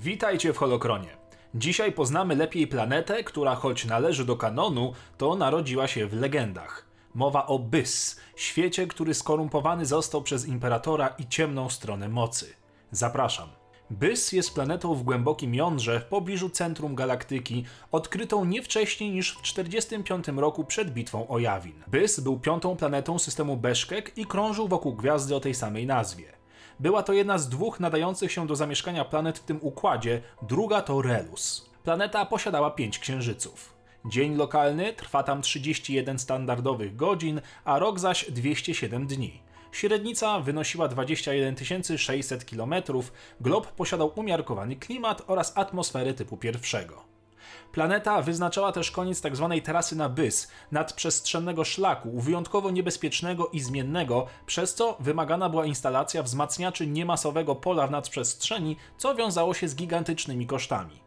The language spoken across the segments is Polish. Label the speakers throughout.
Speaker 1: Witajcie w Holokronie. Dzisiaj poznamy lepiej planetę, która choć należy do kanonu, to narodziła się w legendach. Mowa o Bys, świecie, który skorumpowany został przez imperatora i ciemną stronę mocy. Zapraszam. Bys jest planetą w głębokim jądrze w pobliżu centrum galaktyki, odkrytą nie wcześniej niż w 45 roku przed bitwą o Jawin. Bys był piątą planetą systemu Beszkek i krążył wokół gwiazdy o tej samej nazwie. Była to jedna z dwóch nadających się do zamieszkania planet w tym układzie, druga to Relus. Planeta posiadała pięć księżyców. Dzień lokalny trwa tam 31 standardowych godzin, a rok zaś 207 dni. Średnica wynosiła 21 600 km, glob posiadał umiarkowany klimat oraz atmosferę typu pierwszego. Planeta wyznaczała też koniec tzw. Tak trasy na Bys, nadprzestrzennego szlaku, wyjątkowo niebezpiecznego i zmiennego, przez co wymagana była instalacja wzmacniaczy niemasowego pola w nadprzestrzeni, co wiązało się z gigantycznymi kosztami.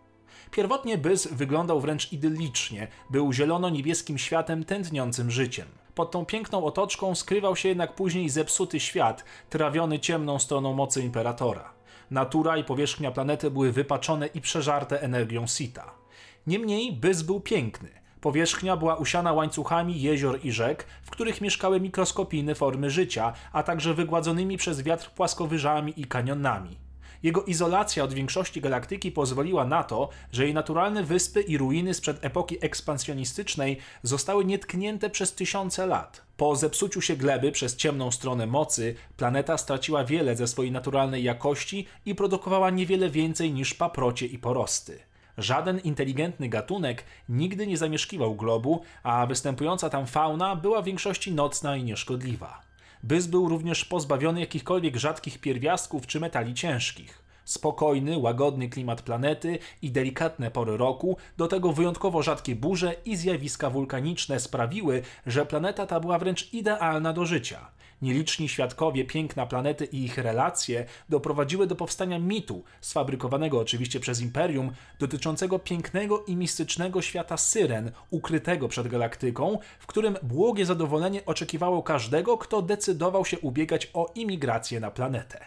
Speaker 1: Pierwotnie Bys wyglądał wręcz idyllicznie, był zielono-niebieskim światem tętniącym życiem. Pod tą piękną otoczką skrywał się jednak później zepsuty świat, trawiony ciemną stroną mocy Imperatora. Natura i powierzchnia planety były wypaczone i przeżarte energią Sita. Niemniej Bys był piękny. Powierzchnia była usiana łańcuchami jezior i rzek, w których mieszkały mikroskopijne formy życia, a także wygładzonymi przez wiatr płaskowyżami i kanionami. Jego izolacja od większości galaktyki pozwoliła na to, że jej naturalne wyspy i ruiny sprzed epoki ekspansjonistycznej zostały nietknięte przez tysiące lat. Po zepsuciu się gleby przez ciemną stronę mocy, planeta straciła wiele ze swojej naturalnej jakości i produkowała niewiele więcej niż paprocie i porosty. Żaden inteligentny gatunek nigdy nie zamieszkiwał globu, a występująca tam fauna była w większości nocna i nieszkodliwa. Bys był również pozbawiony jakichkolwiek rzadkich pierwiastków czy metali ciężkich. Spokojny, łagodny klimat planety i delikatne pory roku, do tego wyjątkowo rzadkie burze i zjawiska wulkaniczne sprawiły, że planeta ta była wręcz idealna do życia. Nieliczni świadkowie piękna planety i ich relacje doprowadziły do powstania mitu, sfabrykowanego oczywiście przez Imperium, dotyczącego pięknego i mistycznego świata syren, ukrytego przed galaktyką, w którym błogie zadowolenie oczekiwało każdego, kto decydował się ubiegać o imigrację na planetę.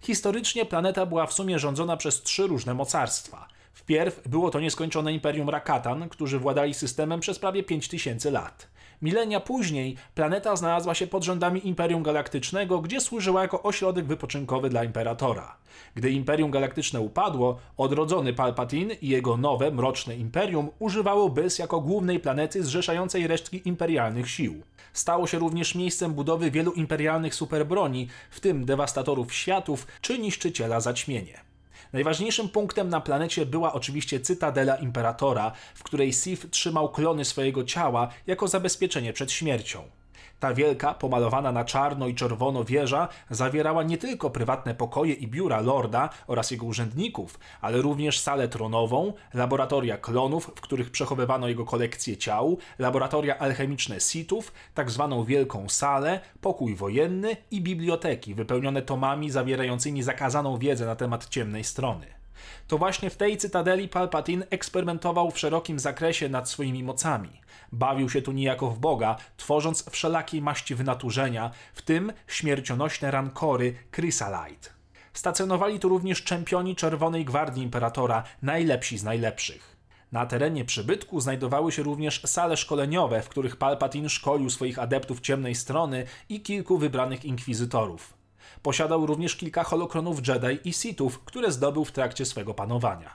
Speaker 1: Historycznie planeta była w sumie rządzona przez trzy różne mocarstwa. Wpierw było to nieskończone imperium Rakatan, którzy władali systemem przez prawie 5000 lat. Milenia później planeta znalazła się pod rządami Imperium Galaktycznego, gdzie służyła jako ośrodek wypoczynkowy dla Imperatora. Gdy Imperium Galaktyczne upadło, odrodzony Palpatine i jego nowe, mroczne imperium używało Bys jako głównej planety zrzeszającej resztki imperialnych sił. Stało się również miejscem budowy wielu imperialnych superbroni, w tym dewastatorów światów czy niszczyciela zaćmienie. Najważniejszym punktem na planecie była oczywiście cytadela Imperatora, w której Sif trzymał klony swojego ciała jako zabezpieczenie przed śmiercią. Ta wielka, pomalowana na czarno i czerwono wieża zawierała nie tylko prywatne pokoje i biura lorda oraz jego urzędników, ale również salę tronową, laboratoria klonów, w których przechowywano jego kolekcję ciał, laboratoria alchemiczne sitów, tak zwaną wielką salę, pokój wojenny i biblioteki wypełnione tomami zawierającymi zakazaną wiedzę na temat ciemnej strony. To właśnie w tej cytadeli Palpatine eksperymentował w szerokim zakresie nad swoimi mocami. Bawił się tu niejako w Boga, tworząc wszelakiej maści wynaturzenia, w tym śmiercionośne rankory Chrysalite. Stacjonowali tu również czempioni Czerwonej Gwardii Imperatora, najlepsi z najlepszych. Na terenie przybytku znajdowały się również sale szkoleniowe, w których Palpatine szkolił swoich adeptów ciemnej strony i kilku wybranych inkwizytorów. Posiadał również kilka holokronów Jedi i Sithów, które zdobył w trakcie swego panowania.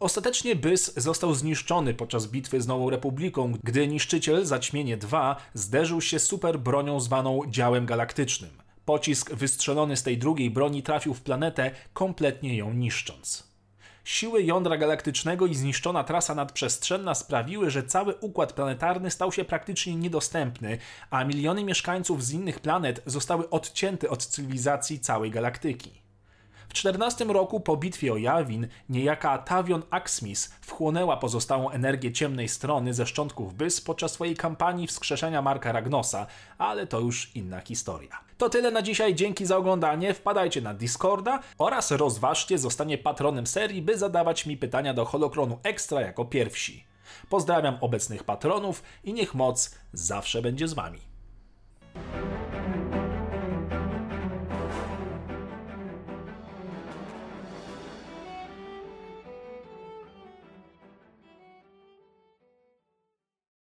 Speaker 1: Ostatecznie Bys został zniszczony podczas bitwy z Nową Republiką, gdy niszczyciel Zaćmienie 2 zderzył się super bronią zwaną Działem Galaktycznym. Pocisk wystrzelony z tej drugiej broni trafił w planetę, kompletnie ją niszcząc. Siły jądra galaktycznego i zniszczona trasa nadprzestrzenna sprawiły, że cały układ planetarny stał się praktycznie niedostępny, a miliony mieszkańców z innych planet zostały odcięte od cywilizacji całej galaktyki. W 14 roku po bitwie o Jawin niejaka Tavion Axmis wchłonęła pozostałą energię ciemnej strony ze szczątków Bys podczas swojej kampanii wskrzeszenia Marka Ragnosa, ale to już inna historia. To tyle na dzisiaj, dzięki za oglądanie, wpadajcie na Discorda oraz rozważcie zostanie patronem serii, by zadawać mi pytania do Holokronu Extra jako pierwsi. Pozdrawiam obecnych patronów i niech moc zawsze będzie z wami.